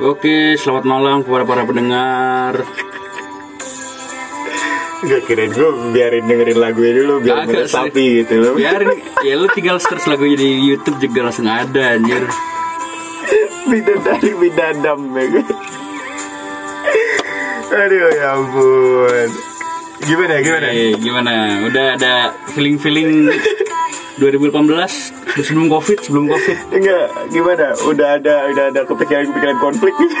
Oke, selamat malam kepada para pendengar. Gak kirain gue biarin dengerin lagunya dulu biar Kagak sih. sapi gitu loh. Biarin, ya lu tinggal search lagunya di YouTube juga langsung ada anjir. Bidadari bidadam ya kan? Aduh ya ampun. Gimana gimana? Eh, gimana? Udah ada feeling-feeling 2018 sebelum Covid, sebelum Covid. Enggak, gimana? Udah ada udah ada kepikiran-kepikiran konflik gitu.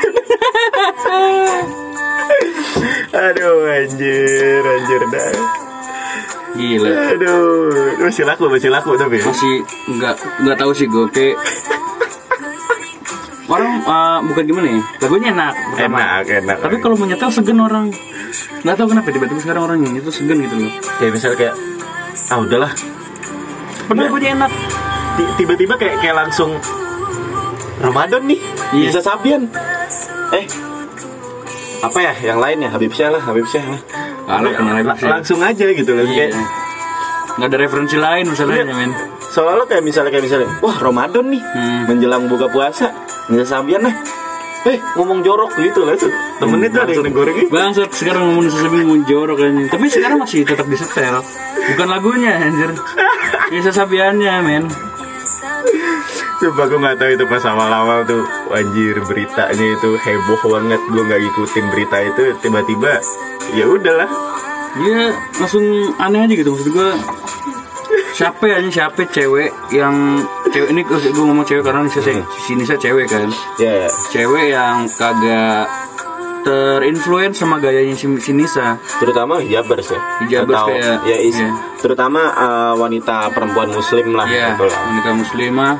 Aduh anjir, anjir dah. Gila. Aduh, masih laku, masih laku tapi. Masih nggak nggak tahu sih gue kayak orang eh, bukan gimana ya lagunya enak pertama. Enak, enak. tapi kalau mau nyetel segan orang nggak tahu kenapa tiba-tiba sekarang orang yang itu segan gitu loh kayak misalnya kayak ah udahlah. padahal lagunya enak Tiba-tiba kayak kayak langsung Ramadan nih, Iya. bisa Sabian. Eh, apa ya? Yang lain ya Habib Syah lah, Habib Syah lah. Habib Syah. langsung aja gitu loh. Iya. Kayak nggak ada referensi lain masalahnya Iya. men seolah-olah kayak misalnya kayak misalnya, wah Ramadan nih, Hmm. menjelang buka puasa, bisa Sabian lah. Eh, ngomong jorok gitu lah. Temennya tuh ada yang negoreng gitu. Bangsat sekarang ngomong sesuatu mau jorok anjing. Tapi sekarang masih tetap disetel. Bukan lagunya anjir. Bisa sabiannya men. Coba gue gak tahu itu pas awal-awal tuh Anjir beritanya itu heboh banget Gue gak ngikutin berita itu Tiba-tiba ya udahlah Dia langsung aneh aja gitu maksud gua. Siapa ya ini siapa cewek yang cewek ini gue ngomong cewek karena Nisa, si Nisa cewek kan. Ya Cewek yang kagak terinfluence sama gayanya si, si Nisa. terutama hijabers ya Hijabers Atau, kayak- ya is, iya. terutama uh, wanita perempuan muslim lah Iya, gitu lah. wanita muslimah.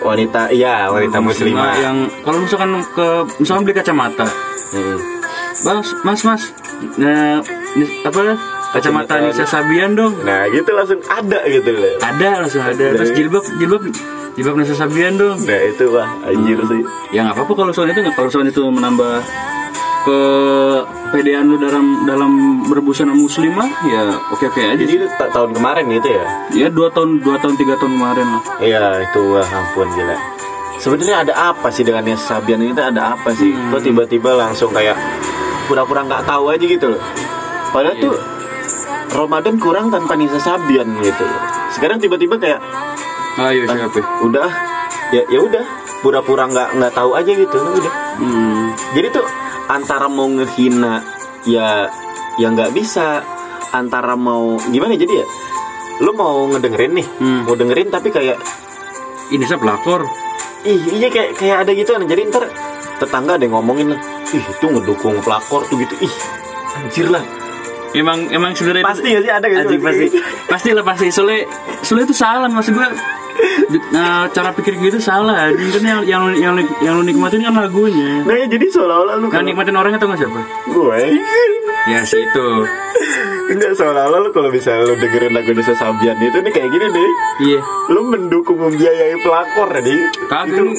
Wanita iya wanita muslimah yang kalau misalkan ke misalkan beli kacamata Hmm. Mas, mas, mas, nah, ini- apa kacamata Nisa Sabian dong? nah gitu langsung ada gitu loh Ada langsung ada. Terus jilbab, jilbab, jilbab Nisa Sabian dong. nah itu wah anjir sih Ya nggak apa-apa kalau soal itu nggak kalau soal itu menambah ke pedean lu dalam dalam berbusana muslimah ya oke oke aja jadi itu ta- tahun kemarin gitu ya Ya dua tahun dua tahun tiga tahun kemarin lah. Iya itu wah ampun gila. Sebenarnya ada apa sih dengan Nesa Sabian ini? Ada apa sih? Hmm. Kok tiba-tiba langsung kayak pura-pura nggak tahu aja gitu loh. Padahal tuh Ramadan kurang tanpa Nisa Sabian gitu. Sekarang tiba-tiba kayak Ayo siapa? udah ya ya udah pura-pura nggak nggak tahu aja gitu udah. Hmm. Jadi tuh antara mau ngehina ya ya nggak bisa antara mau gimana jadi ya lu mau ngedengerin nih Hmm. mau dengerin tapi kayak Ini saya pelakor. Ih, iya kayak kayak ada gitu kan. Jadi ntar tetangga ada yang ngomongin lah. Ih, itu ngedukung pelakor tuh gitu. Ih, anjir lah. Emang emang sebenarnya Pasti ya sih ada gitu. Pasti pasti lah pasti soalnya soalnya itu salah maksud gue nah, cara pikir gitu salah. Anjing kan yang yang yang yang lu nikmatin kan lagunya. Nah, ya, jadi seolah-olah lu kan nikmatin orangnya tau gak siapa? Gue? Ya si itu. Enggak seolah-olah lu kalau bisa lu dengerin lagu Nisa Sabian itu nih kayak gini deh. iya. Lu mendukung membiayai pelakor nih. kagak. Nih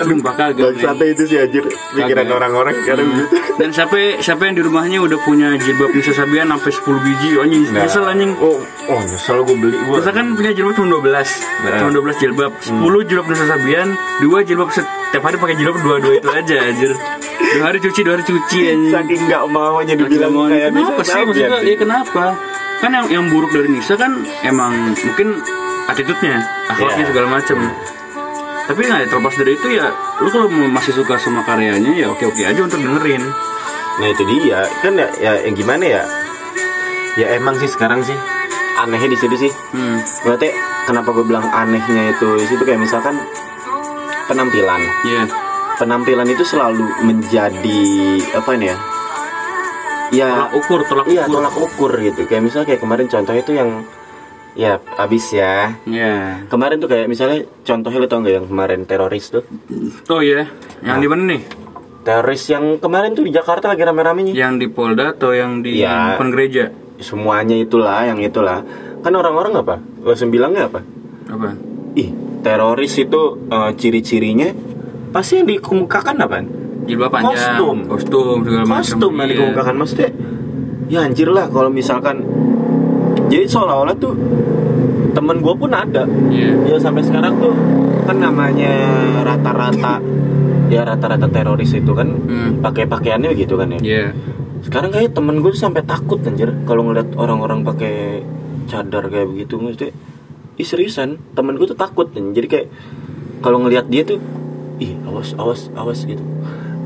sumpah kagak. Bangsatnya itu sih anjir? Pikiran orang-orang sekarang gitu. dan siapa siapa yang di rumahnya udah punya jilbab Nisa Sabian sampai 10 biji anjing. Nah. nyesel anjing. Oh, oh nyesel gue beli gue. kita kan punya jilbab cuma 12 cuma 12 jilbab. 10 jilbab Nisa Sabian dua jilbab setiap hari pakai jilbab dua-dua itu aja anjir. Dua hari cuci dua hari cuci anjing. Saking nggak maunya dibilang Mau- kayak kenapa sih? Maksudnya ya kenapa? Kan yang yang buruk dari Nisa kan emang mungkin attitude-nya akhlaknya Iya. segala macem. Tapi nggak terlepas dari itu ya lu kalau masih suka sama karyanya ya oke oke aja untuk dengerin. Nah itu dia. Kan ya, ya yang gimana ya? Ya emang sih sekarang sih anehnya di situ sih. hmm. Berarti kenapa gue bilang anehnya itu di situ kayak misalkan penampilan. ya Penampilan itu selalu menjadi apa nih ya? Ya tolak ukur tolak iya ukur tolak ukur gitu. Kayak misalnya kayak kemarin contohnya itu yang ya abis ya. ya Kemarin tuh kayak misalnya contohnya lo tau nggak yang kemarin teroris tuh? oh iya yang di mana nih Teroris yang kemarin tuh di Jakarta lagi rame-ramenya. yang di Polda atau yang di Iya. depan gereja Semuanya itulah yang itulah. Kan orang-orang apa? Langsung bilangnya apa? apa Ih, teroris itu eh, ciri-cirinya pasti yang dikemukakan apa? jilbab panjang Kostum. kostum segala macam Kostum yang Iya. dikemukakan maksudnya. Ya anjir lah kalau misalkan jadi seolah-olah tuh temen gue pun ada Iya. ya sampai sekarang tuh kan namanya rata-rata ya rata-rata teroris itu kan Hmm. pakai pakaiannya begitu kan ya Iya. Sekarang kayak temen gue tuh sampai takut anjir. Kalau ngeliat orang-orang pakai cadar kayak begitu maksudnya ih seriusan temen gue tuh takut anjir. jadi kayak kalau ngeliat dia tuh ih awas awas awas gitu.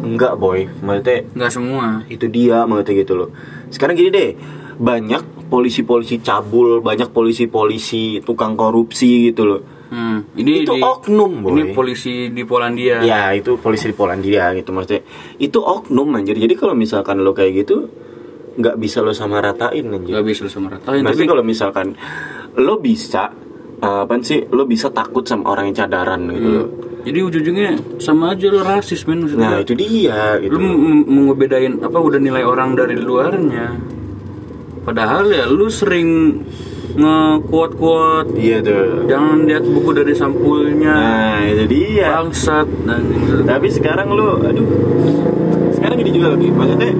Enggak boy. Maksudnya Nggak semua. itu dia maksudnya gitu loh. Sekarang gini deh banyak polisi-polisi cabul banyak polisi-polisi tukang korupsi gitu loh Hmm. Ini itu di, oknum boy Ini polisi di Polandia. ya itu polisi di Polandia gitu maksudnya itu oknum anjir jadi kalau misalkan lo kayak gitu nggak bisa lo sama ratain anjir Nggak bisa sama ratain. Tapi kalau misalkan lo bisa uh, apa sih lo bisa takut sama orang yang cadaran gitu loh. jadi ujung-ujungnya sama aja lo rasis men maksudnya. Nah itu dia lu gitu. m- mau ngebedain apa udah nilai orang dari luarnya padahal ya lu sering nge-quote-quote Iya tuh. jangan lihat buku dari sampulnya Nah itu dia. bangsat dan Tapi sekarang lo, aduh. Sekarang gini juga lagi. Maksudnya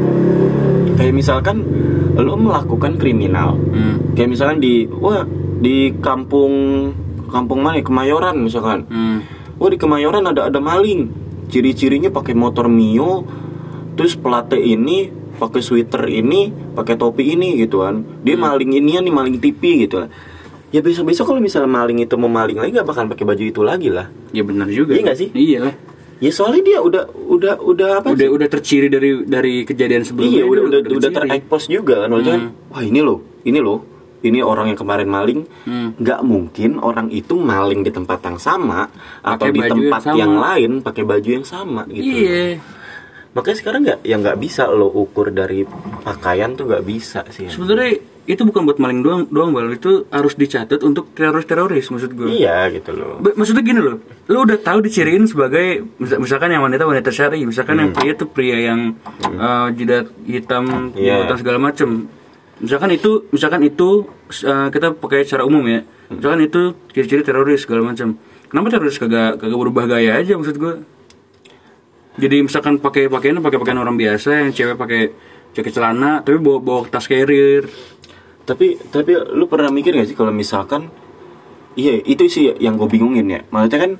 kayak misalkan lo melakukan kriminal. hmm. Kayak misalkan di wah di kampung kampung mana? ya? Kemayoran misalkan. Hmm. Wah di Kemayoran ada ada maling. Ciri-cirinya pakai motor Mio, terus pelate ini, pakai sweater ini, pakai topi ini gitu kan. Dia maling ini nih maling TV gitu lah. Ya besok-besok kalau misalnya maling itu mau maling lagi gak bakal pakai baju itu lagi lah. ya benar juga Iya nggak sih? iya lah Ya soalnya dia udah udah udah apa udah sih? udah terciri dari dari kejadian sebelumnya Iya udah udah udah terciri. terekspos juga kan. Maksudnya kan, wah ini loh, ini loh, ini orang yang kemarin maling. Hmm. nggak mungkin orang itu maling di tempat yang sama atau di tempat yang yang, lain pakai baju yang sama gitu. iya Makanya sekarang nggak yang nggak bisa lo ukur dari pakaian tuh nggak bisa sih. sebenarnya itu bukan buat maling doang doang bal itu harus dicatat untuk teroris teroris maksud gue Iya gitu loh. Ba- Maksudnya gini loh, lu udah tahu diciriin sebagai misal- misalkan yang wanita wanita syari, misalkan yang pria tuh pria yang uh, jidat hitam, Iya. jembatan segala macem. Misalkan itu, misalkan itu uh, kita pakai secara umum ya. Misalkan itu ciri-ciri teroris segala macam. Kenapa teroris kagak kagak berubah gaya aja maksud gue? Jadi misalkan pakai pakaian pakai pakaian orang biasa, yang cewek pakai jaket celana, tapi bawa bawa tas carrier. Tapi tapi lu pernah mikir gak sih kalau misalkan iya itu sih yang gue bingungin ya. Maksudnya kan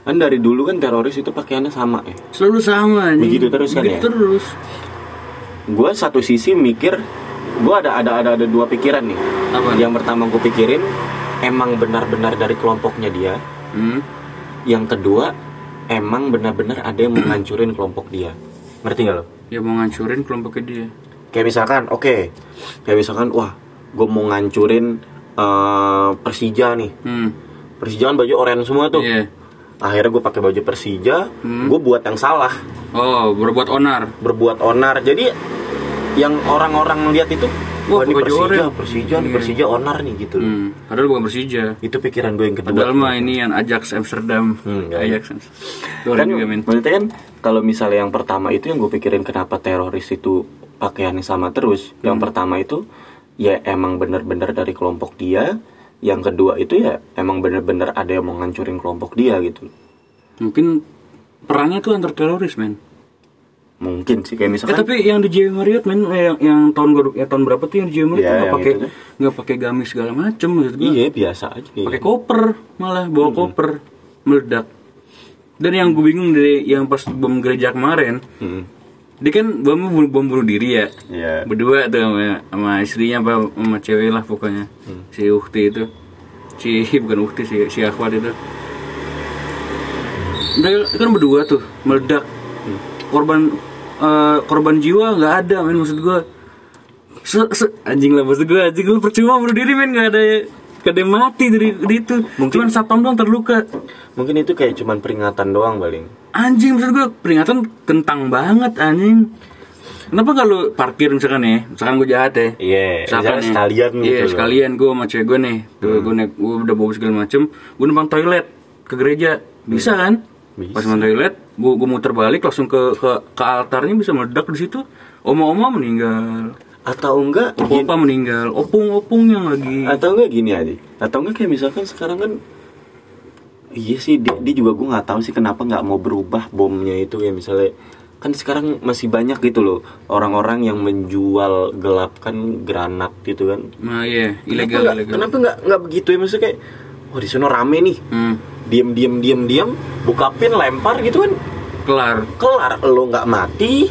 kan dari dulu kan teroris itu pakaiannya sama ya. Selalu sama nih. Begitu terus kan Begitu ya? terus. gue satu sisi mikir gue ada ada ada ada dua pikiran nih Apa? yang pertama gue pikirin emang benar-benar dari kelompoknya dia Hmm. yang kedua emang benar-benar ada yang menghancurin kelompok dia ngerti gak lo Ya mau ngancurin kelompoknya dia. kayak misalkan oke kayak misalkan wah gue mau ngancurin eh, Persija nih Hmm. Persija kan baju oranye semua tuh Iya. akhirnya gue pakai baju Persija Hmm. gue buat yang salah Oh, berbuat onar. berbuat onar jadi yang orang-orang lihat itu Wah, baju Persija. Persija nih Iya. Persija onar nih gitu loh. Hmm. Padahal bukan Persija. itu pikiran gue yang kedua Padahal mah ini yang Ajax Amsterdam. Hmm, kan. Ajax. Kan juga men. maksudnya kan kalau misalnya yang pertama itu yang gue pikirin kenapa teroris itu pakaiannya sama terus yang Hmm. pertama itu ya emang bener-bener dari kelompok dia yang kedua itu ya emang bener-bener ada yang mau ngancurin kelompok dia gitu Mungkin perangnya tuh antar teroris men. Mungkin sih kayak Eh, misalkan tapi yang di JW Marriott men eh, yang, yang tahun baru ya tahun berapa tuh yang di JW Marriott Iya, nggak yang pakai itu tuh. nggak pakai gamis segala macem maksud gue. iya biasa aja kayak Pakai gitu. koper malah bawa koper meledak. Dan yang gue bingung dari yang pas bom gereja kemarin, Hmm. dia kan bom bom bunuh diri ya. Iya. berdua tuh sama, sama istrinya apa sama cewek lah pokoknya si Ukti itu si bukan Ukti si si Akhwat itu mereka kan berdua tuh meledak korban eh, korban jiwa nggak ada men maksud gua. Se, se- anjing lah maksud gua anjing gua percuma bunuh diri men nggak ada nggak ada mati dari, dari itu. Cuman satpam doang terluka. Mungkin itu kayak cuman peringatan doang paling. Anjing maksud gue peringatan kentang banget anjing. Kenapa kalau parkir misalkan ya? Misalkan gue jahat ya? Iya, misalkan nih, sekalian gitu iya loh. Hmm. sekalian gue sama cewek gue nih. Tuh gue naik gue udah bawa segala macem gue numpang toilet ke gereja. Bisa kan Bisa. pas numpang toilet gue gue muter balik langsung ke ke ke altarnya bisa meledak di situ. Oma-oma meninggal. Atau enggak opa meninggal. Opung-opung yang lagi. Atau enggak gini aja. Atau enggak kayak misalkan sekarang kan iya sih dia, dia juga gue nggak tahu sih kenapa nggak mau berubah bomnya itu ya. Misalnya kan sekarang masih banyak gitu loh orang-orang yang menjual gelapkan granat gitu kan. Nah iya ilegal kenapa kenapa nggak nggak begitu ya? Maksudnya kayak wah di sana rame nih. Hmm. Diem diem diem diem buka pin lempar gitu kan. Kelar. Kelar lo nggak mati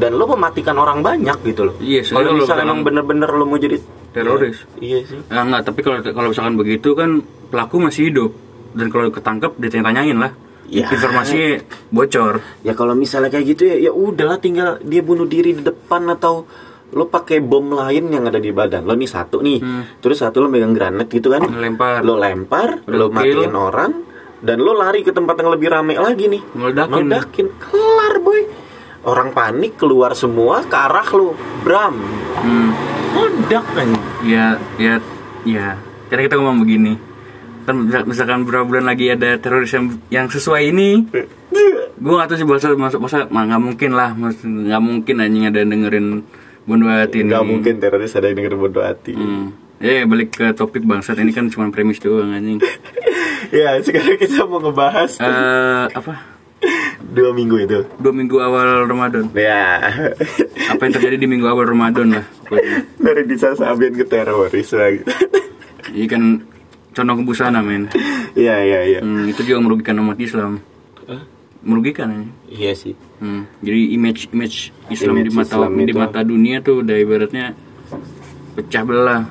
dan lo mematikan orang banyak gitu loh. Iya, kalau misalnya emang bener-bener lo mau jadi Teroris. iya, iya sih. Ah, enggak, tapi kalau kalau misalkan begitu kan pelaku masih hidup. Dan kalau ketangkep ditanya-tanyain lah. Ya. Informasinya bocor. ya kalau misalnya kayak gitu ya ya udahlah tinggal dia bunuh diri di depan atau lo pakai bom lain yang ada di badan. Lo nih satu nih. Terus satu lo megang granat gitu kan. Ngelempar. lo lempar Udah lo matiin orang dan lo lari ke tempat yang lebih rame lagi nih Meledakin. meledakin kelar boy orang panik keluar semua ke arah lo bram Hmm. meledak kan Ya, ya, ya. Karena kita ngomong begini. Kan misal- misalkan beberapa bulan lagi ada teroris yang, yang sesuai ini, gue gak tahu sih bahasa masuk masa mah nggak mungkin lah, nggak mungkin anjing ada yang dengerin Bondo Hati ini. nggak mungkin teroris ada yang denger bodoh hati Hmm. Ya balik ke topik bangsat ini kan cuma premis doang anjing. ya sekarang kita mau ngebahas Eh apa? dua minggu itu Dua minggu awal Ramadan. ya Apa yang terjadi di minggu awal Ramadan lah. pokoknya. dari bisa sabian ke teroris lagi Ini kan condong ke busana men. iya iya iya Hmm, itu juga merugikan umat Islam. Merugikan ya. iya sih Hmm, jadi image image Islam Image di mata Islam di itu. mata dunia tuh udah ibaratnya pecah belah.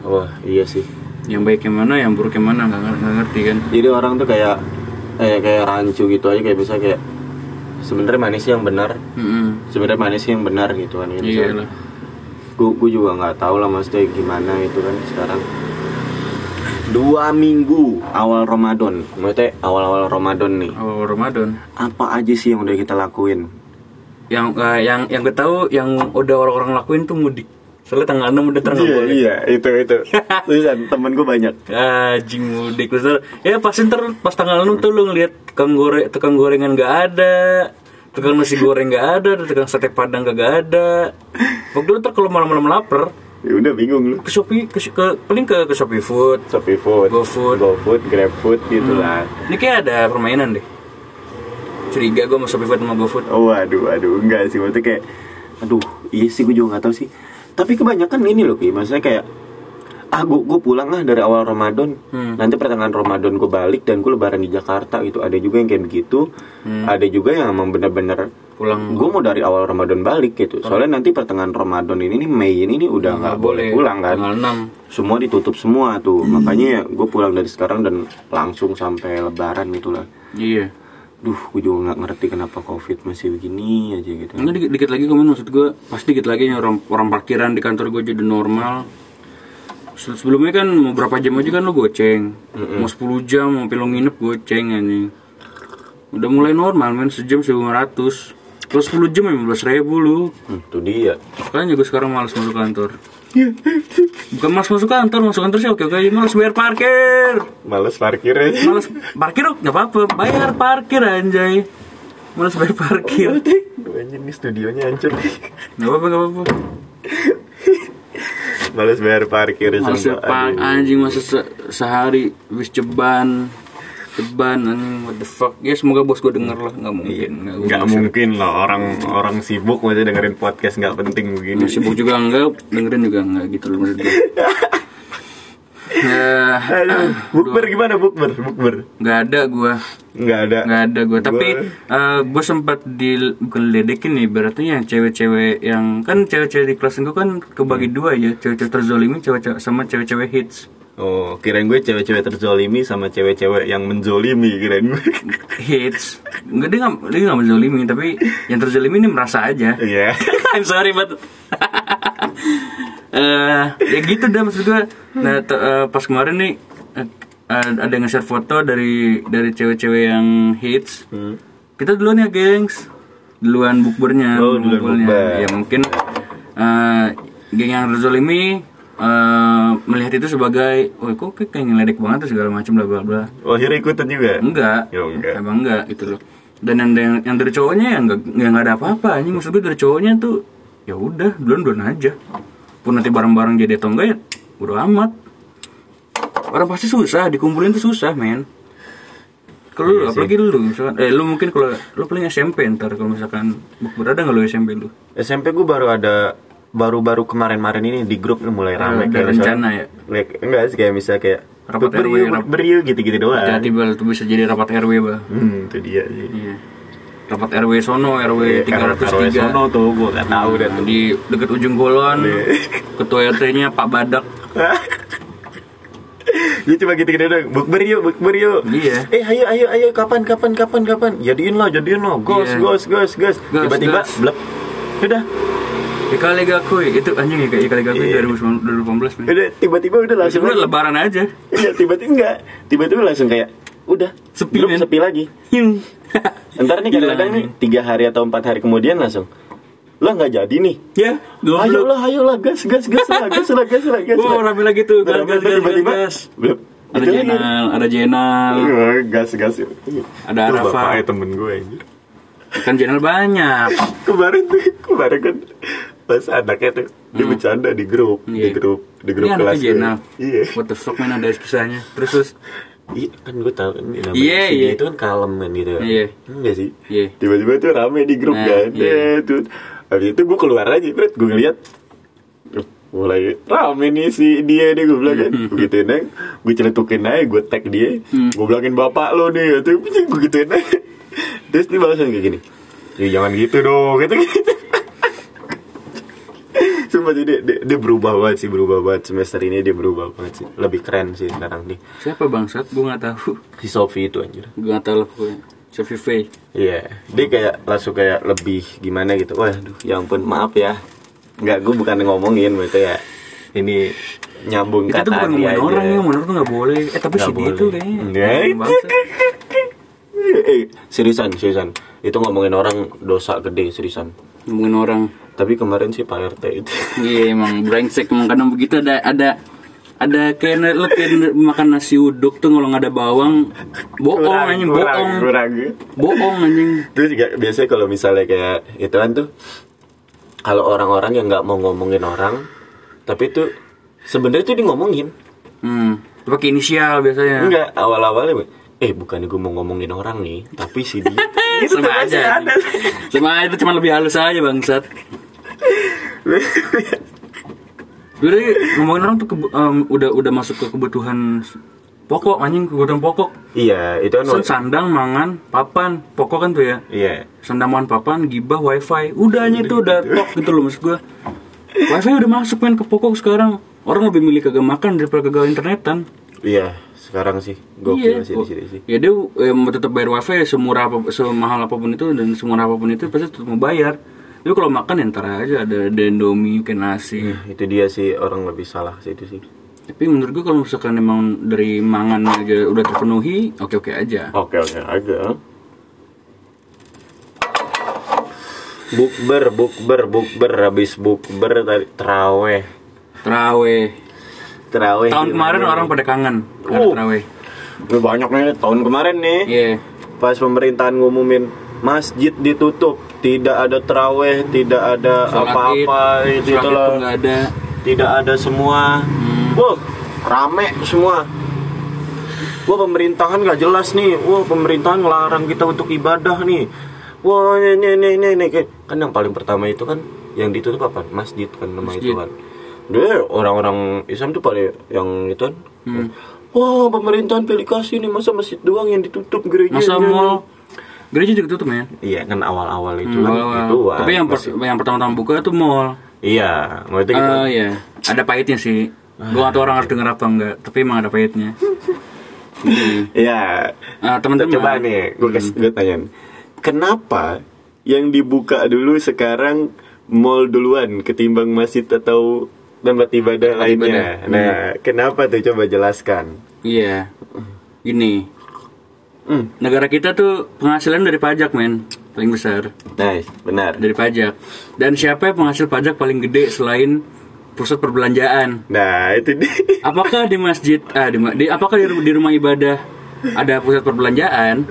wah iya sih Yang baik yang mana, yang buruk yang mana nggak ngerti kan. jadi orang tuh kayak eh kayak rancu gitu aja kayak bisa kayak sebenarnya mana sih yang benar Hmm, sebenarnya mana sih yang benar gitu kan iya lah. gue gue juga nggak tahu lah maksudnya gimana itu kan sekarang dua minggu awal Ramadan maksudnya awal-awal Ramadan nih Awal Ramadan. apa aja sih yang udah kita lakuin Yang eh, yang yang gue tahu yang udah orang-orang lakuin tuh mudik. Soalnya tanggal 6 udah terang boleh. iya itu itu. Tulisan temen gue banyak. Anjing mudik. Terus ya pasti ntar pas tanggal 6 tuh lu ngeliat tukang goreng tukang gorengan gak ada tukang nasi goreng gak ada tukang sate padang gak ada. Waktu lu ntar kalau malam-malam lapar ya udah bingung lu. ke Shopee ke, ke paling ke ke Shopee Food. Shopee Food, GoFood. GoFood, GrabFood gitu lah. ini kayak ada permainan deh. Curiga gue sama Shopee Food sama GoFood Oh waduh, waduh, enggak sih, maksudnya kayak, aduh, iya sih gue juga nggak tahu sih. Tapi kebanyakan ini loh, Ki, maksudnya kayak, ah gue gue pulang lah dari awal Ramadan, Hmm. nanti pertengahan Ramadan gue balik dan gue lebaran di Jakarta gitu. Ada juga yang kayak begitu, ada juga yang emang bener-bener pulang. Gue mau dari awal Ramadan balik gitu. Soalnya nanti pertengahan Ramadan ini nih Mei ini nih udah nggak boleh pulang kan. tanggal 6 Semua ditutup semua tuh, makanya gue pulang dari sekarang dan langsung sampai Lebaran gitu lah. iya Duh, gue juga nggak ngerti kenapa COVID masih begini aja gitu. Enggak dikit, dikit lagi komen maksud gue pasti dikit lagi nih orang orang parkiran di kantor gue jadi normal. Se- Sebelumnya kan mau berapa jam aja kan lo goceng. Mau 10 jam mau lo nginep goceng anjing. Udah mulai normal men sejam 1500. Kalau 10 jam 15 ribu lu. Hmm, itu dia. Makanya gue sekarang malas masuk kantor. Bukan malas masuk kantor, masuk kantor sih oke oke aja malas bayar parkir. Males parkirnya. Malas parkir nggak apa-apa, bayar parkir anjay. Malas bayar parkir. Anjir nih studionya hancur. Nggak apa-apa, nggak apa-apa. Males bayar parkir pak Aduh. anjing masa se- sehari habis ceban ceban anjing what the fuck. Ya semoga bos gue denger lah. Nggak mungkin nggak Nggak mungkin loh orang orang sibuk maksudnya dengerin podcast nggak penting begini. sibuk juga enggak dengerin juga enggak gitu loh maksud gue ya Aduh, bukber gimana bukber? Bukber. nggak ada gue Nggak ada. nggak ada gue tapi Gua- gue sempat di bukan ledekin nih berarti yang cewek-cewek yang kan cewek-cewek di kelas gue kan kebagi dua ya cewek-cewek terzolimi cewek sama cewek-cewek hits Oh, kirain gue cewek-cewek terzolimi sama cewek-cewek yang menzolimi kirain gue. hits enggak dia nggak dia nggak menzolimi tapi yang terzolimi ini merasa aja Iya. I'm sorry but eh ya gitu dah maksud gue nah eh, pas kemarin nih eh, ada yang nge-share foto dari dari cewek-cewek yang hits Hmm. kita duluan ya gengs duluan bukbernya Oh, duluan ngumpulnya. bukber. ya mungkin eh geng yang terzolimi eh, melihat itu sebagai oh kok kayak ngeledek banget tuh segala macam bla bla bla. Oh, akhirnya ikutan juga. enggak. Ya, enggak. emang enggak gitu loh. Dan yang yang, yang dari cowoknya ya enggak enggak ada apa-apa. Anjing maksud gue dari cowoknya tuh ya udah duluan duluan aja. Pun nanti bareng-bareng jadi atau enggak ya udah amat. Orang pasti susah dikumpulin tuh susah men. Kalau lu apalagi lu misalkan eh lu mungkin kalau lu paling SMP ntar kalau misalkan bukber ada nggak lu SMP lu? SMP gue baru ada baru-baru kemarin-marin ini di grup mulai rame ada kayak rencana misalnya- ya? Like, enggak sih kayak misalnya kayak Rapat RW, rap- beriu gitu-gitu doang. jadi bal tuh bisa jadi rapat RW bah Hmm, itu dia sih. iya rapat RW sono RW Iya, 303 sono tuh gue gak tahu deh di dekat ujung golon Iya. ketua RT-nya Pak Badak Dia cuma gitu gitu dong. Bukber yuk, bukber yuk. Iya. Eh, ayo, ayo, ayo, kapan, kapan, kapan, kapan? Jadiin lo, jadiin lo. Gos, Iya. gos, gos, gos. Tiba-tiba, blep. Udah, Ikali Gakui itu anjing ya Ikali Gakui Iya. 2018 men udah, tiba-tiba udah langsung. Sebenarnya lebaran aja Iya, tiba-tiba enggak. Tiba-tiba langsung kayak, udah. Sepi, men. sepi lagi. Ntar nih kadang-kadang nih, tiga hari atau empat hari kemudian langsung. Lo nggak jadi nih. ya Ayo lah, ayo lah, gas, gas, gas lah, gas lah, gas lah, gas lah. rame lagi tuh. Gas, gas, gas, tiba-tiba, gas. Ada. Jenal, ada Jenal, Wah, gas gas Ada Arafah. temen gue kan Jenal banyak. kemarin tuh kemarin kan pas anaknya tuh dia bercanda di grup di Iya. grup di grup Ini kelas iya What the fuck man ada kisahnya. Terus terus. iya kan gue tahu kan namanya Iya, si dia iya. itu kan kalem kan gitu kan Iya. enggak sih Iya. tiba-tiba tuh rame di grup Nah, kan iya. Eh, tuh habis itu gue keluar aja gue ngeliat "Duh, mulai rame nih si dia nih gue bilang kan Hmm. gue gituin aja gue celetukin aja gue tag dia Hmm. gue bilangin bapak lo nih tuh gue gituin aja terus dia langsung kayak gini ya jangan gitu dong gitu gitu Sumpah sih dia, dia, dia berubah banget sih berubah banget semester ini dia berubah banget sih lebih keren sih sekarang nih Siapa bangsat? Gue nggak tahu. si Sofi itu anjir Gue nggak tahu lah pokoknya. Sophie Faye. Iya, dia kayak langsung kayak lebih gimana gitu. Waduh, ya ampun, maaf ya. Enggak, gue bukan ngomongin, itu ya. Ini nyambung Itu kata tuh bukan hati ngomongin orang ya, bener tuh nggak boleh. Eh tapi Nggak si dia tuh kayaknya. Itu. Eh, seriusan, seriusan. Itu ngomongin orang dosa gede, seriusan. Ngomongin orang. Tapi kemarin sih Pak RT itu. Iya emang brengsek emang kadang begitu ada ada ada kayak lo kayak makan nasi uduk tuh kalau nggak ada bawang bohong Kurang, anjing bohong kurang. bohong anjing Terus juga biasanya kalau misalnya kayak itu kan tuh kalau orang-orang yang nggak mau ngomongin orang, tapi tuh sebenarnya tuh dia ngomongin. hmm itu pakai inisial biasanya Enggak, awal-awalnya eh bukan gue mau ngomongin orang nih, tapi si dia. Gitu sama aja ada. sama aja cuma lebih halus aja bangsat Udah ngomongin orang tuh em, udah udah masuk ke kebutuhan pokok anjing kebutuhan pokok. Iya, itu kan Sen sandang mangan papan pokok kan tuh ya. Iya. sandang mangan papan gibah wifi. Udah aja itu udah top gitu loh maksud gua. Wifi udah masuk main ke pokok sekarang. Orang lebih milih kagak makan daripada kagak internetan. Iya, sekarang sih. Gokil sih di sini sih. ya dia eh, mau tetap bayar wifi semurah apa semahal apa pun itu dan semurah apa pun itu pasti tetap mau bayar tapi kalau makan ya ntar aja ada ada indomie mungkin nasi Itu dia sih orang lebih salah sih itu sih. tapi menurut gua kalau misalkan emang dari mangan aja udah terpenuhi oke oke aja Oke oke agak. Bukber, bukber, bukber, habis bukber tadi teraweh, teraweh teraweh. tahun kemarin nih? orang pada kangen Uh. teraweh Ini banyak nih tahun kemarin nih. iya Pas pemerintahan ngumumin masjid ditutup, tidak ada teraweh, tidak ada apa-apa, Id, itu sholat Id loh. ada tidak ada semua. Hmm. Wah, rame semua. Wah, pemerintahan nggak jelas nih. Wah, pemerintahan ngelarang kita untuk ibadah nih. Wah, ini ini ini ini, ini. kan yang paling pertama itu kan yang ditutup apa? Masjid kan nama Masjid. itu kan. Dia orang-orang Islam tuh pada yang itu kan. Hmm. Wah, pemerintahan pilih kasih nih masa masjid doang yang ditutup gereja. masa mall gereja juga tutup ya Iya kan awal-awal itu Hmm, kan awal-awal. itu kan tapi yang per- yang pertama-tama buka itu mall iya, mau itu gitu. Ah iya, ada pahitnya sih. Gua gak tau orang harus denger apa enggak, tapi emang ada pahitnya. Iya. Ah, teman-teman. Coba nih, gue kasih gue tanya. Kenapa yang dibuka dulu sekarang mall duluan ketimbang masjid atau tempat ibadah Tempat lainnya? ibadah. Nah, kenapa tuh coba jelaskan? Iya. Gini, Hmm, negara kita tuh penghasilan dari pajak, men. Paling besar nice, benar. dari pajak. Dan siapa yang penghasil pajak paling gede selain pusat perbelanjaan? Nah, itu dia. Apakah di masjid, ah di, di apakah di, di rumah ibadah ada pusat perbelanjaan?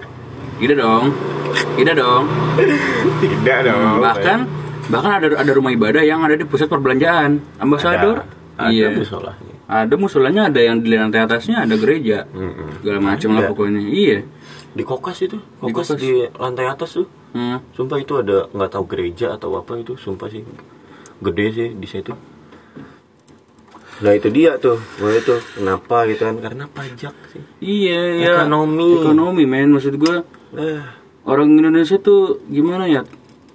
Tidak dong. Tidak dong. Tidak dong. bahkan bahkan ada ada rumah ibadah yang ada di pusat perbelanjaan ambasador ada iya musolahnya. Ada musolanya ada yang di lantai atasnya ada gereja Mm-mm. segala macam lah pokoknya iya Di kokas itu, kokas kokas. di, lantai atas tuh. hmm. Sumpah itu ada nggak tahu gereja atau apa itu, sumpah sih gede sih di situ. Nah itu dia tuh, Wah, itu kenapa gitu kan? Karena pajak sih. iya iya Ekonomi. ekonomi men maksud gue Eh, orang Indonesia tuh gimana ya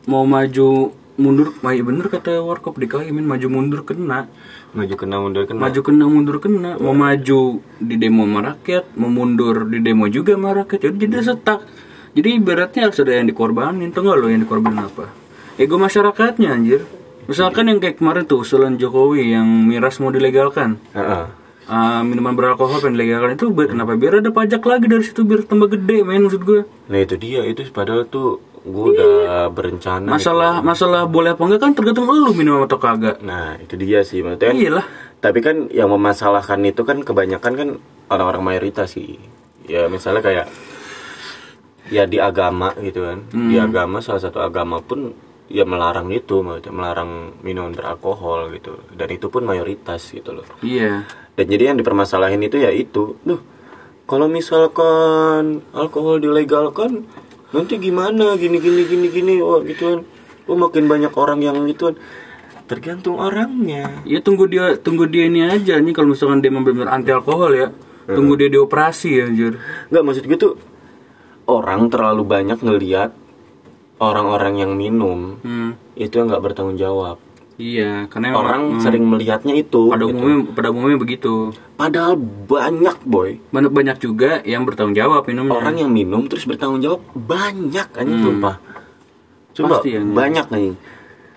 mau maju mundur iya bener kata Warkop DKI maju mundur kena maju kena mundur kena. Maju kena mundur kena. Mau maju di demo sama rakyat mau mundur di demo juga sama rakyat. Jadi jadi setak jadi ibaratnya harus ada yang dikorbanin. Tuh nggak lo yang dikorbanin apa? Ego masyarakatnya anjir. Misalkan yang kayak kemarin tuh usulan Jokowi yang miras mau dilegalkan. Heeh. Ah, minuman beralkohol pengen dilegalkan. Itu biar- kenapa? Biar ada pajak lagi dari situ biar tambah gede men maksud gue nah itu dia. Itu padahal tuh gue udah berencana masalah masalah boleh apa enggak kan tergantung lu minum atau kagak. Nah itu dia sih maksudnya iyalah. Tapi kan yang memasalahkan itu kan kebanyakan kan orang-orang mayoritas sih. Ya misalnya kayak ya di agama gitu kan. Di agama salah satu agama pun ya melarang itu maksudnya melarang minuman beralkohol gitu. Dan itu pun mayoritas gitu loh. Iya. Dan jadi yang dipermasalahin itu ya itu. Duh kalau misalkan alkohol dilegalkan nanti gimana? Gini gini gini gini. Wah gitu kan. Oh makin banyak orang yang gitu kan. Tergantung orangnya. Ya tunggu dia tunggu dia ini aja nih kalau misalkan dia benar anti alkohol ya. Tunggu dia dioperasi ya anjir. Nggak maksud gue tuh orang terlalu banyak ngelihat orang-orang yang minum hmm. itu yang nggak bertanggung jawab iya karena orang sering melihatnya itu pada gitu. umumnya pada umumnya begitu padahal banyak boy banyak banyak juga yang bertanggung jawab minumnya orang yang minum terus bertanggung jawab banyak anjing sumpah Sumpah, Pasti, anjing. banyak anjing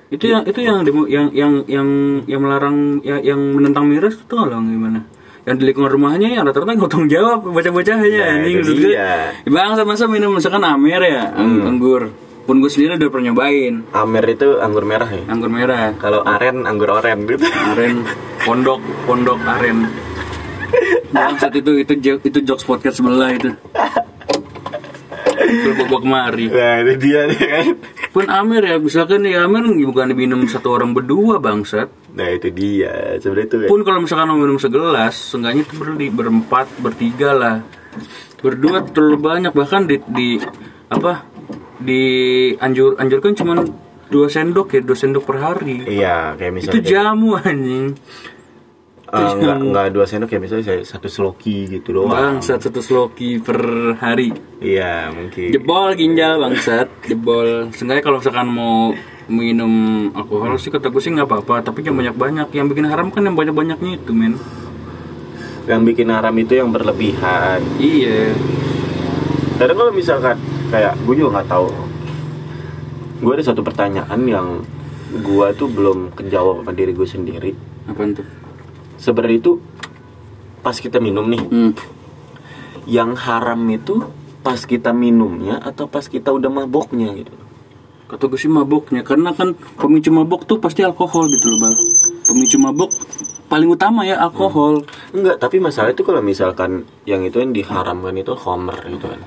itu yang itu yang demo- yang yang yang yang melarang ya- yang menentang miras itu nggak lo gimana yang di lingkungan rumahnya yang rata-rata nggak tanggung jawab bocah-bocahnya Nah, anjing itu maksud gue. dia. bang sama sama minum misalkan amer ya ang- anggur pun gue sendiri udah pernah nyobain. Amer itu anggur merah ya? Anggur merah. Kalau aren anggur oren gitu. Aren pondok pondok aren. Bangsat itu itu itu jokes podcast sebelah itu. Itu bawa kemari. Nah itu dia nih kan. Pun amer ya misalkan ya amer bukan diminum satu orang berdua bangsat. Nah itu dia. Sebenarnya itu pun kalau misalkan mau minum segelas seenggaknya itu berli berempat bertiga lah. Berdua terlalu banyak bahkan di, di apa di anjur anjurkan cuma dua sendok ya dua sendok per hari. Iya kayak itu misalnya jamu anjing. Eh, nggak nggak dua sendok ya misalnya saya satu sloki gitu doang. Bangsat satu sloki per hari. Iya mungkin. Jebol ginjal bangsat. Jebol. Seenggaknya kalau misalkan mau minum alkohol sih kata gue sih nggak apa-apa. Tapi jangan banyak-banyak yang bikin haram kan yang banyak-banyaknya itu men. Yang bikin haram itu yang berlebihan. Iya. Kadang kalau misalkan kayak gue juga nggak tahu. Gue ada satu pertanyaan yang gue tuh belum kejawab sama diri gue sendiri. Apaan tuh? Sebenarnya itu pas kita minum nih. Hmm. yang haram itu pas kita minumnya atau pas kita udah maboknya gitu? Kata gue sih maboknya Karena kan pemicu mabok tuh pasti alkohol gitu loh bang Pemicu mabok paling utama ya alkohol. Enggak tapi masalah itu kalau misalkan yang itu yang diharamkan itu homer gitu kan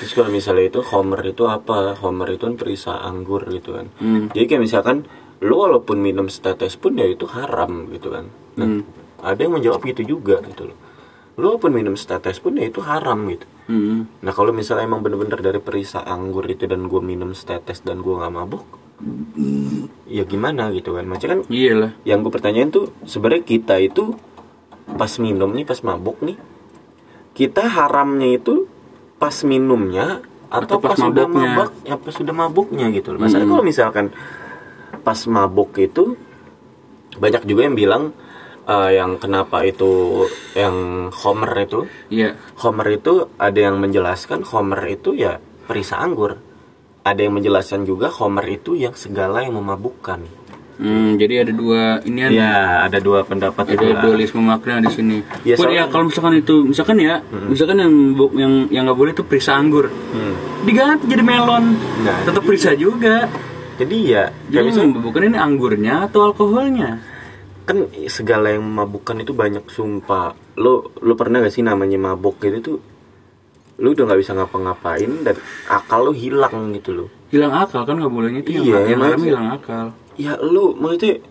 terus kalau misalnya itu homer itu apa homer itu kan perisa anggur gitu kan Hmm. jadi kayak misalkan lo walaupun minum setetes pun ya itu haram gitu kan nah, Hmm. ada yang menjawab gitu juga gitu loh lo walaupun minum setetes pun ya itu haram gitu hmm. Nah kalau misalnya emang bener-bener dari perisa anggur itu dan gue minum setetes dan gue nggak mabuk, ya gimana gitu kan? Macam kan Iya lah yang gue pertanyain tuh sebenarnya kita itu pas minum nih, pas mabuk nih, kita haramnya itu pas minumnya atau, Atau pas pas, udah mabuknya. mabuk, ya pas udah mabuknya gitu loh. Masalahnya kalau misalkan pas mabuk itu banyak juga yang bilang eh, yang kenapa itu yang Homer itu Iya Homer itu ada yang menjelaskan Homer itu ya perisa anggur. Ada yang menjelaskan juga Homer itu yang segala yang memabukkan. Hmm, Jadi ada dua Ini ada Ya, ada dua pendapat ada itu lah. dualisme makna di sini. Ya, Pun ya kalau misalkan itu, misalkan ya, misalkan yang yang yang nggak boleh itu perisa anggur, Hmm. diganti jadi melon, Nah, tetap perisa juga. Jadi ya, Jadi misal- bukan ini anggurnya atau alkoholnya? kan segala yang memabukkan itu banyak sumpah. Lo lo pernah gak sih namanya mabuk gitu tuh? Lo udah nggak bisa ngapa-ngapain dan akal lo hilang gitu loh. Hilang akal kan nggak bolehnya itu Iya, yang, yang hilang akal. Ya lo maksudnya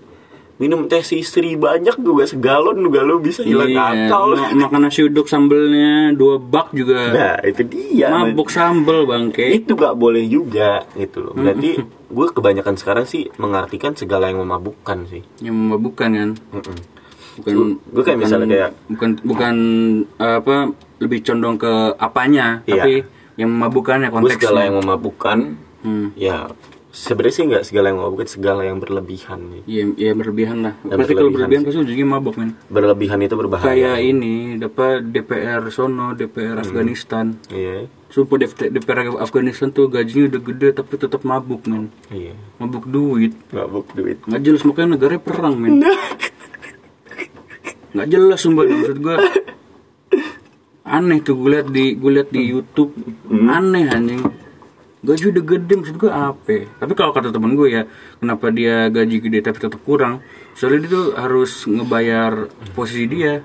minum teh istri banyak juga segalon juga lo bisa hilang Iya, akal. ma- makan nasi uduk sambelnya dua bak juga. Nah itu dia. Mabuk sambel bangke. itu gak boleh juga gitu loh. Berarti gue kebanyakan sekarang sih mengartikan segala yang memabukkan sih. Yang memabukkan kan. Bukan Gue kayak bukan- misalnya kayak bukan bukan apa lebih condong ke apanya, Iya. tapi yang memabukkannya konteksnya segala yang memabukkan Hmm. ya sebenarnya sih nggak segala yang memabukkan segala yang berlebihan Iya, iya berlebihan lah. Ya, pasti kalau berlebihan pasti ujungnya mabok men. berlebihan itu berbahaya Kayak ini, dapat DPR sono, DPR Afghanistan. iya Sumpah DPR, Afghanistan tuh gajinya udah gede tapi tetap mabuk men. iya Mabuk duit. mabuk duit Nggak jelas makanya negaranya perang men. Nggak jelas sumpah maksud gua. Aneh tuh gue liat di gue liat di YouTube. Aneh anjing. Gaji udah gede maksud gue apa? Tapi kalau kata temen gue ya, kenapa dia gaji gede tapi tetap kurang? Soalnya dia tuh harus ngebayar posisi dia.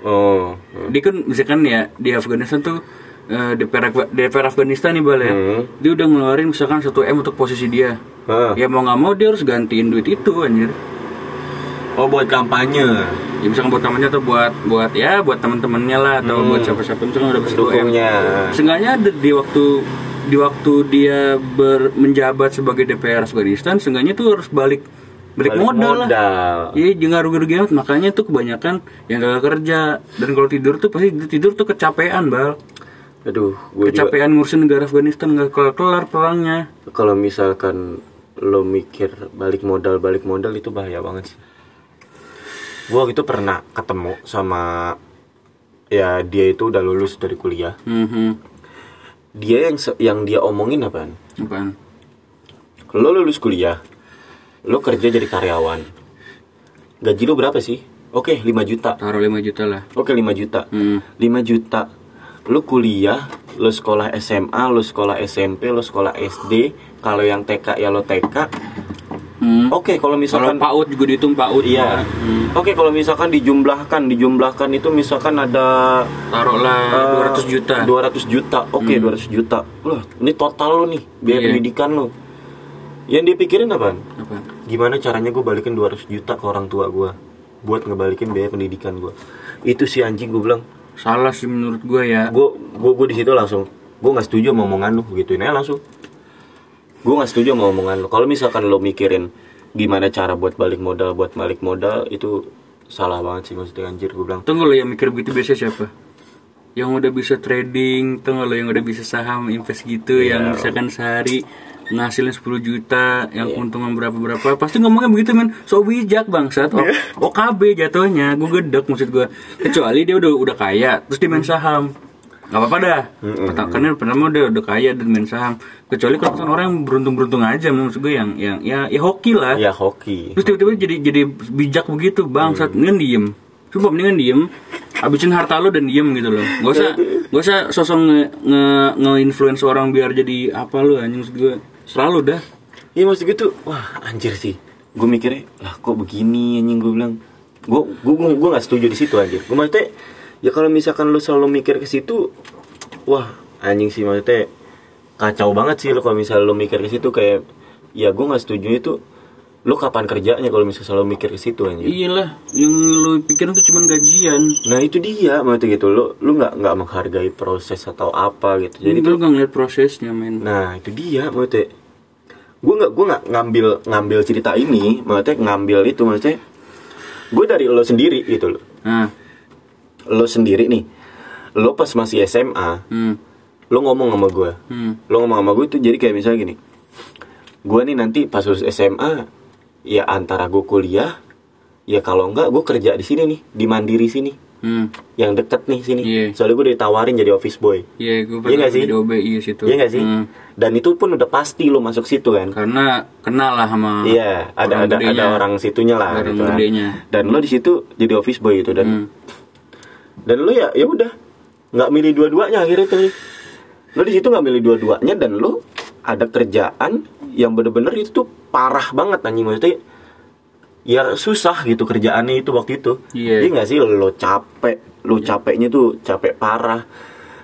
oh Dia kan misalkan ya di Afghanistan tuh eh, DPR, Afga- DPR Afghanistan nih bal ya, Hmm. dia udah ngeluarin misalkan 1 m untuk posisi dia. Ah. Ya mau nggak mau dia harus gantiin duit itu anjir. oh buat kampanye Ya misalkan buat temannya atau buat buat ya buat teman-temannya lah atau buat siapa-siapa misalkan udah 2 m. Seenggaknya ada di waktu di waktu dia ber, menjabat sebagai DPR Afghanistan, seenggaknya tuh harus balik balik, Balik modal, lah. modal. Iya, jangan rugi-rugi amat. Makanya tuh kebanyakan yang gak kerja dan kalau tidur tuh pasti tidur tuh kecapean, bal. aduh gue juga Kecapean ngurusin negara Afghanistan nggak kelar-kelar perangnya. kalau misalkan lo mikir balik modal balik modal itu bahaya banget sih gue gitu pernah ketemu sama ya dia itu udah lulus dari kuliah Hmm, dia yang yang dia omongin apaan? Apaan? lo lulus kuliah lo kerja jadi karyawan. Gaji lo berapa sih? Oke 5 juta. Taruh 5 juta lah. oke 5 juta. Hmm. 5 juta. Lo kuliah lo sekolah SMA lo sekolah SMP lo sekolah SD kalau yang TK ya lo TK Hmm. oke kalau Kalau misalkan PAUD juga dihitung PAUD. Iya. Hmm. Oke, kalau misalkan dijumlahkan, dijumlahkan itu misalkan ada Taruhlah eh, 200 juta. 200 juta. Oke, 200 juta. Loh, ini total lo nih biaya Iya. pendidikan lo. Yang dia pikirin apaan? Apa? Gimana caranya gue balikin 200 juta ke orang tua gue buat ngebalikin biaya pendidikan gue. Itu si anjing gue bilang, Salah sih menurut gua ya. gue gue gue di situ langsung gue nggak setuju sama omongan lu gituin aja langsung gue nggak setuju sama omongan lu kalau misalkan lo mikirin gimana cara buat balik modal buat balik modal itu salah banget sih maksudnya anjir gue bilang. Tunggu lo yang mikir begitu biasa siapa? Yang udah bisa trading, tunggu lo yang udah bisa saham invest gitu, Iya. yang misalkan sehari ngasilin 10 juta, yang keuntungan berapa berapa, pasti ngomongnya begitu men, so bijak bangsat, o Iya. OKB jatuhnya, gue gedek maksud gue, kecuali dia udah udah kaya, terus dia main saham, nggak apa-apa dah, Pertama- karena pertama udah udah kaya dan main saham, kecuali kalau orang yang beruntung-beruntung aja, maksud gue yang yang ya ya hoki lah, ya hoki. Terus tiba-tiba jadi jadi bijak begitu bangsat mendingan diem. Sumpah mendingan diem. Habisin harta lo dan diem gitu loh. Gak usah Gak usah sosok nge, nge, nge-influence orang biar jadi apa lo anjing maksud gue. Selalu dah. Iya maksud gue tuh wah anjir sih. Gue mikirnya lah kok begini anjing gue bilang. Gue gue gue gue nggak setuju di situ anjir. Gue maksudnya ya kalau misalkan lu selalu mikir ke situ wah anjing sih maksudnya kacau banget sih lo kalau misalnya lu mikir ke situ kayak ya gue nggak setuju itu lu kapan kerjanya kalau misalnya selalu mikir ke situ anjir Iyalah Yang lo pikirin tuh cuma gajian. Nah itu dia maksudnya gitu. Lu lu nggak nggak menghargai proses atau apa gitu. Jadi jadi lo gak ngeliat prosesnya men. Nah itu dia maksudnya. Gue gak, gue gak ngambil ngambil cerita ini Maksudnya ngambil itu maksudnya Gue dari lo sendiri gitu loh. Nah Lo sendiri nih Lo pas masih SMA hmm, Lo ngomong sama gue hmm, Lo ngomong sama gue itu jadi kayak misalnya gini Gue nih nanti pas lulus SMA Ya antara gue kuliah Ya kalau enggak gue kerja di sini nih Di Mandiri sini hmm. Yang deket nih sini Iya. Soalnya gue ditawarin jadi office boy Iya gue Iya pernah sih? OBI situ Iya gak sih? Hmm. Dan itu pun udah pasti lo masuk situ kan Karena kenal lah sama Iya, ada orang ada gedenya. ada orang situnya lah Orang gitu kan. Dan lo di situ jadi office boy itu dan Hmm. Dan lo ya ya udah nggak milih dua-duanya akhirnya tuh. Lo di situ nggak milih dua-duanya dan lo ada kerjaan yang bener-bener itu tuh parah banget anjing maksudnya ya susah gitu kerjaannya itu waktu itu. Iya. nggak sih lo capek, lo capeknya tuh capek parah.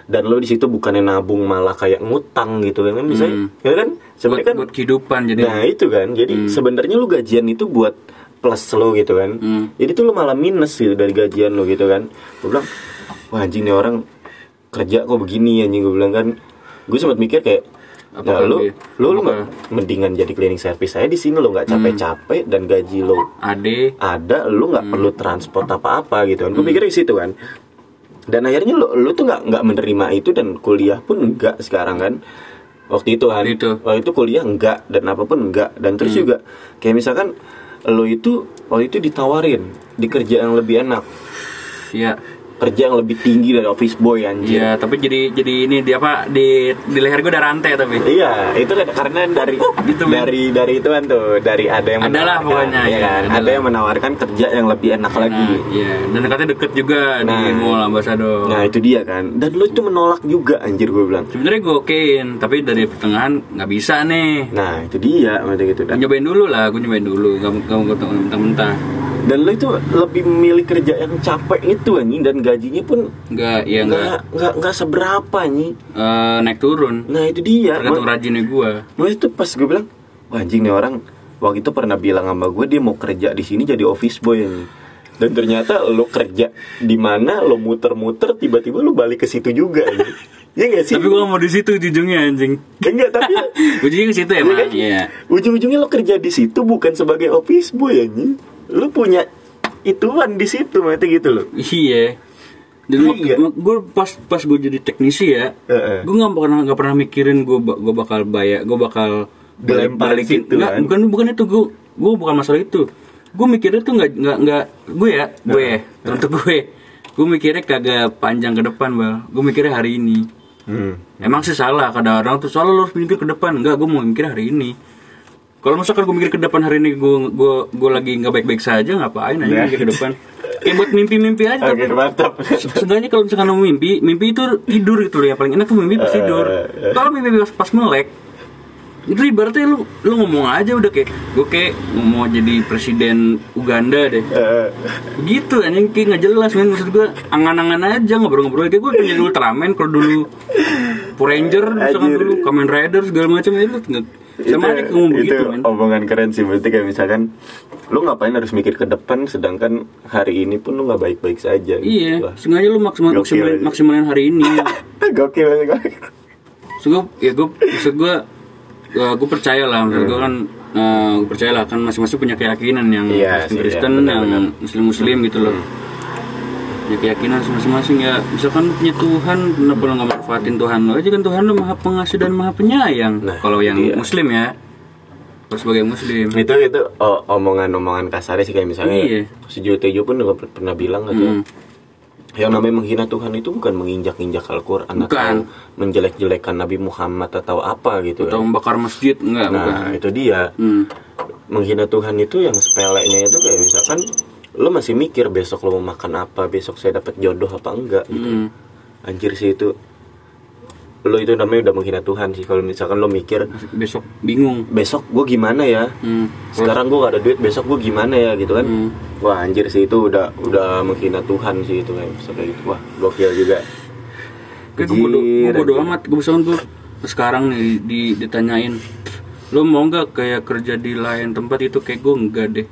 Dan lo di situ bukannya nabung malah kayak ngutang gitu kan bisa Hmm. ya kan sebenarnya kan buat kehidupan jadi Nah itu kan, jadi sebenarnya lu gajian itu buat plus lo gitu kan. Hmm. Jadi tuh lu malah minus gitu dari gajian lo gitu kan. Gue bilang, wah anjing nih orang kerja kok begini anjing gue bilang kan. Gue sempat mikir kayak, Apakah nah, lu, lu, lu mendingan jadi cleaning service saya di sini lo nggak capek-capek dan gaji lo ade ada, lu nggak perlu transport apa-apa gitu kan. Gue pikir di situ kan. dan akhirnya lo lo tuh nggak nggak menerima itu dan kuliah pun enggak sekarang kan waktu itu kan Waktu itu. waktu itu kuliah enggak dan apa pun enggak dan terus juga kayak misalkan lo itu waktu itu ditawarin di kerja yang lebih enak Iya. Kerja yang lebih tinggi dari office boy anjir Iya, tapi jadi jadi ini di apa di di leher gue ada rantai tapi. Iya, itu kan karena dari Gitu, men. dari dari itu kan tuh, dari ada yang Adalah pokoknya, ya kan? adalah. Ada yang menawarkan kerja yang lebih enak lagi. Nah, iya, dan katanya deket juga di Nah. Mall Ambassador. Nah, itu dia kan. Dan lu itu menolak juga anjir gue bilang. Sebenarnya gue okein, tapi dari pertengahan nggak bisa nih. Nah, itu dia macam gitu kan. nyobain dulu lah, gue nyobain dulu, gak mau mentah-mentah. Dan lu itu lebih memilih kerja yang capek itu anjing dan gajinya pun Nggak, ya nggak nggak nggak seberapa anjing. eh, naik turun. Nah, itu dia. Tergantung rajinnya gue. Makanya itu pas gue bilang, wah anjing nih orang waktu itu pernah bilang sama gue dia mau kerja di sini jadi office boy anjing. Dan ternyata lo kerja di mana lo muter-muter tiba-tiba lo balik ke situ juga. Ya gak sih? Tapi gue mau di situ ujungnya anjing. Ya enggak, tapi Ujungnya ke situ Iya emang. kan? Iya. ujung-ujungnya lo kerja di situ bukan sebagai office boy anjing. Lo punya ituan di situ mati gitu loh. Iya. Dan Iya. gue pas pas gue jadi teknisi ya, Heeh. gue nggak pernah nggak pernah mikirin gue gue bakal bayar, gue bakal di situ, Nggak, kan? bukan bukan itu gue gue bukan masalah itu. Gue mikirnya tuh nggak nggak nggak gue ya gue ya untuk gue gue mikirnya kagak panjang ke depan bal gue mikirnya hari ini Hmm. emang sih salah kadang orang tuh salah lo harus mikir ke depan enggak gue mau mikir hari ini kalau misalkan gue mikir ke depan hari ini gue gue gue lagi nggak baik baik saja ngapain aja Nah. mikir ke depan kayak buat mimpi-mimpi aja Oke, tapi mantap. Sebenarnya kalau misalkan mau mimpi, mimpi itu tidur gitu loh. Yang paling enak tuh mimpi pas tidur. Eh, Kalau mimpi pas, pas melek, itu ibaratnya lu lu ngomong aja udah kayak gue kayak mau jadi presiden Uganda deh. Eh, Begitu anjing kayak nggak jelas maksud gue angan-angan aja ngobrol-ngobrol kayak gue pengen jadi Ultraman kalau dulu Power Ranger misalkan dulu Kamen Rider segala macam itu itu begitu men. omongan keren sih berarti kayak misalkan lu ngapain harus mikir ke depan sedangkan hari ini pun lu nggak baik-baik saja gitu. Iya, sengaja lu maksimal, maksimalin, maksimalin hari ini. gokil gokil. Maksud gue, ya gue, maksud gue, gue percaya lah, maksud gue kan, gue percaya lah kan masing-masing punya keyakinan yang Hmm. Iya Kristen Kristen, iya, benar, yang benar. Muslim-Muslim gitu loh. Punya keyakinan masing-masing ya. Misalkan punya Tuhan, kenapa lo nggak manfaatin Tuhan lo aja kan Tuhan lo maha pengasih dan maha penyayang. Nah, Kalau yang iya. Muslim ya, kalau sebagai Muslim. itu itu omongan-omongan kasar sih kayak misalnya Iya. Sujo Tejo pun juga per- pernah bilang katanya Hmm. yang namanya menghina Tuhan itu bukan menginjak-injak Al-Quran Bukan. atau menjelek-jelekan Nabi Muhammad atau apa gitu Atau kan. membakar masjid enggak, bukan. Nah itu dia Hmm. menghina Tuhan itu yang sepelenya itu kayak misalkan lo masih mikir besok lo mau makan apa besok saya dapat jodoh apa enggak gitu. Hmm. anjir sih itu lo itu namanya udah menghina Tuhan sih kalau misalkan lo mikir Besok bingung. besok gue gimana ya Hmm. sekarang gue gak ada duit besok gue gimana ya gitu kan Hmm. wah anjir sih itu udah udah menghina Tuhan sih itu kayak bisa kayak gitu wah gokil juga gue bodo, gue bodo amat, gue misalkan gue sekarang nih di, ditanyain, lo mau nggak kayak kerja di lain tempat itu kayak gue enggak deh.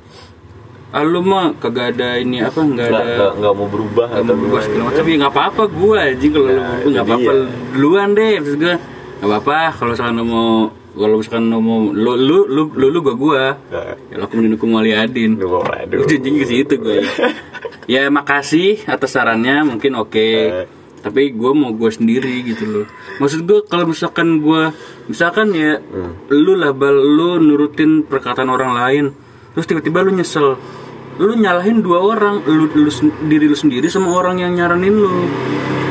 Ah lu mah kagak ada ini apa nggak ada nggak mau berubah nggak atau mau gimana segala macam ya nggak apa-apa gue aja kalau lu Nah, nggak apa-apa dia. duluan deh maksud gue nggak apa-apa kalau misalkan lo mau kalau misalkan lo mau lu lu lu lu, lu gua gua Nah, ya lo mendukung wali adin Aduh, aduh. Ujung ke situ gue. ya makasih atas sarannya mungkin oke. Eh. Tapi gue mau gue sendiri gitu loh. Maksud gue kalau misalkan gue misalkan ya lu lah bal lu nurutin perkataan orang lain, terus tiba-tiba lu nyesel, lu nyalahin dua orang, lu, lu diri lu sendiri sama orang yang nyaranin lu.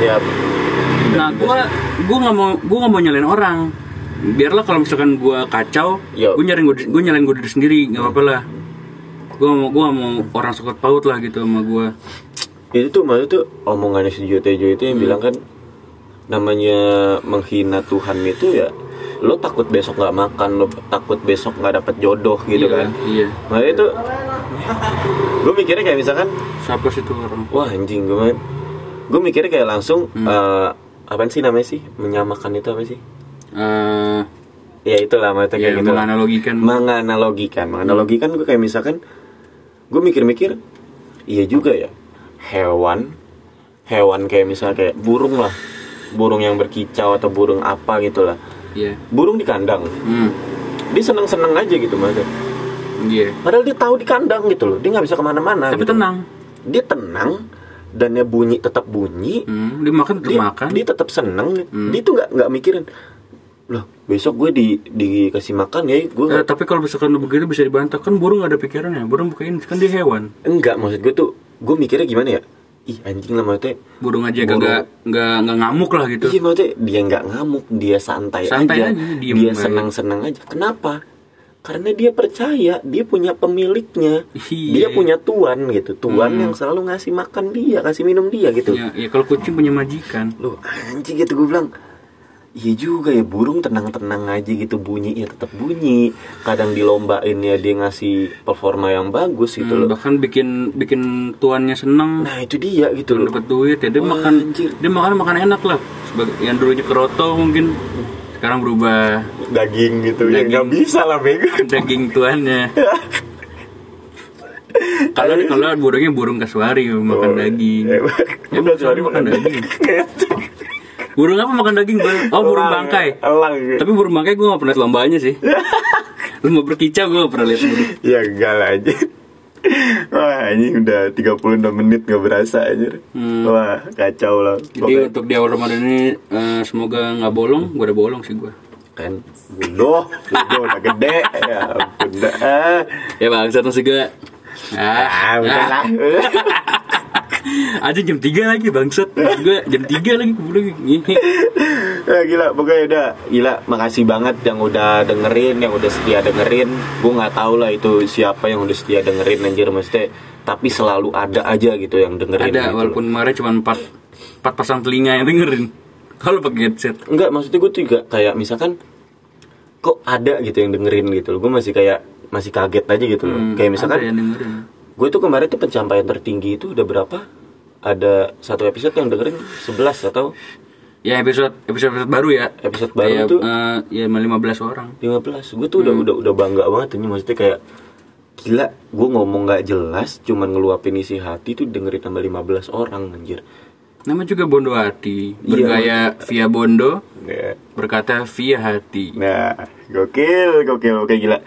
ya Nah gue gue nggak mau gue nggak mau nyalain orang. Biarlah kalau misalkan gue kacau, Yo. gue nyalain gue gue nyalain gue diri sendiri, nggak apa-apa lah. Gue mau gue mau orang sokot paut lah gitu sama gue. itu tuh maksud tuh omongannya si Jo Tejo itu yang bilang kan namanya menghina Tuhan itu ya lo takut besok nggak makan lo takut besok nggak dapet jodoh gitu Iya, kan Iya. nah itu gue mikirnya kayak misalkan Siapa sih tuh orang? wah anjing gue gue mikirnya kayak langsung eh apaan sih namanya sih menyamakan itu apa sih Eh, ya itulah maksudnya ya, kayak gitu lah. menganalogikan. menganalogikan menganalogikan gue kayak misalkan gue mikir-mikir iya juga ya hewan hewan kayak misalnya kayak burung lah burung yang berkicau atau burung apa gitu lah Iya. burung di kandang Hmm. dia seneng-seneng aja gitu maksudnya Iya. padahal dia tahu di kandang gitu loh dia nggak bisa ke mana-mana Tapi gitu. tenang. dia tenang dan ya bunyi tetap bunyi Hmm, dia makan tetap dia, makan. dia tetap seneng Hmm. dia tuh nggak nggak mikirin loh besok gue di dikasih makan ya gue Eh, tapi kalau misalkan begitu bisa dibantah kan burung nggak ada pikirannya. Burung bukan kan dia hewan. enggak maksud gue tuh gue mikirnya gimana ya ih anjing lah maksudnya Burung aja Burung. kagak nggak nggak ngamuk lah gitu. Iya maksudnya dia nggak ngamuk, dia santai, Santai aja, aja, dia aja. senang-senang aja. Kenapa? Karena dia percaya dia punya pemiliknya, Iya. dia punya tuan gitu, tuan Hmm. yang selalu ngasih makan dia, kasih minum dia gitu. Ya, ya kalau kucing punya majikan. Loh anjing gitu gue bilang, iya juga ya burung tenang-tenang aja gitu bunyinya tetap bunyi. Kadang dilombain ya dia ngasih performa yang bagus gitu Hmm, loh. bahkan bikin bikin tuannya seneng. Nah itu dia gitu loh. dapat duit ya dia Wah, makan anjir. dia makan makan enak lah sebagai yang dulunya keroto mungkin sekarang berubah Daging gitu ya Daging. nggak bisa lah bego. daging tuannya kalau kalau burungnya burung kasuari makan Oh, daging ya bukan kasuari makan daging burung apa makan daging? Bang? oh burung Elang, bangkai. Elang. tapi burung bangkai gue gak pernah lombanya sih. Lomba berkicau gue gak pernah lihat burung. Ya enggak lah aja Wah ini udah 36 menit gak berasa aja Hmm. Wah kacau lah jadi Pokoknya. untuk di awal Ramadan ini eh, semoga nggak bolong gue udah bolong sih gue kan Bodoh Bodoh udah gede. Ya ampun Ah, ya bangsat masih gue Ah udah lah Aja jam 3 lagi bangsat. Gue jam 3 lagi belum Ya, Gila pokoknya udah Gila makasih banget yang udah dengerin Yang udah setia dengerin. Gue gak tahu lah itu siapa yang udah setia dengerin Anjir maksudnya Tapi selalu ada aja gitu yang dengerin Ada gitu walaupun kemarin cuma 4 4 pasang telinga yang dengerin. Kalau pakai headset. Enggak, maksudnya gue juga kayak misalkan kok ada gitu yang dengerin gitu loh. Gue masih kayak masih kaget aja gitu loh. Hmm, kayak misalkan gue tuh kemarin tuh pencapaian tertinggi itu udah berapa? Ada satu episode yang dengerin 11 atau Ya episode episode, episode baru ya episode baru Kayak, tuh eh, Ya 15 orang 15. Gue tuh udah udah udah bangga banget ini maksudnya kayak gila gue ngomong nggak jelas cuman ngeluapin isi hati tuh dengerin sama 15 orang anjir. Nama juga Bondo Hati Iya, Bergaya via Bondo Ya. Berkata via hati Nah, gokil, gokil, oke gila.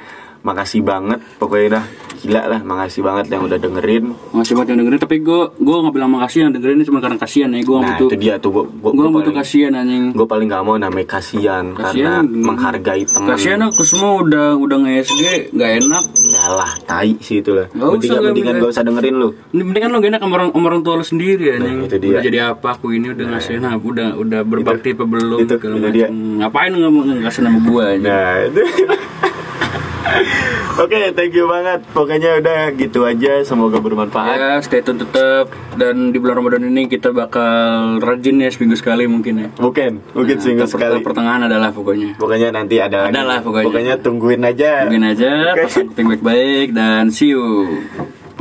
Makasih banget, pokoknya dah gila lah, makasih banget yang udah dengerin. Makasih banget yang dengerin Tapi gue gue gak bilang makasih yang dengerin cuma karena kasihan ya Gue Nah, butuh itu dia tuh gue Gue butuh kasihan anjing Gue paling gak mau namanya kasihan karena menghargai teman. Kasihan aku semua udah udah nge-SG gak enak lah, tai sih itu lah. Nggak Mendingan, nggak mendingan gak usah dengerin lu. Mendingan lo gak enak sama orang, sama orang tua lo sendiri ya Nah, itu dia. Udah jadi apa aku ini udah ngasih apa udah udah berbakti apa belum itu, itu dia. Ngapain nggak mau ngasih nama gue aja Nah, itu. Oke, thank you banget. Pokoknya udah gitu aja. Semoga bermanfaat. Ya stay tune tetap Dan di bulan Ramadan ini kita bakal rajin ya seminggu sekali mungkin ya Mungkin, mungkin Nah, seminggu sekali. Pertengahan adalah pokoknya Pokoknya nanti ada lagi. Ada lah pokoknya. Pokoknya tungguin aja. Mungkin aja pasang kuping baik-baik dan see you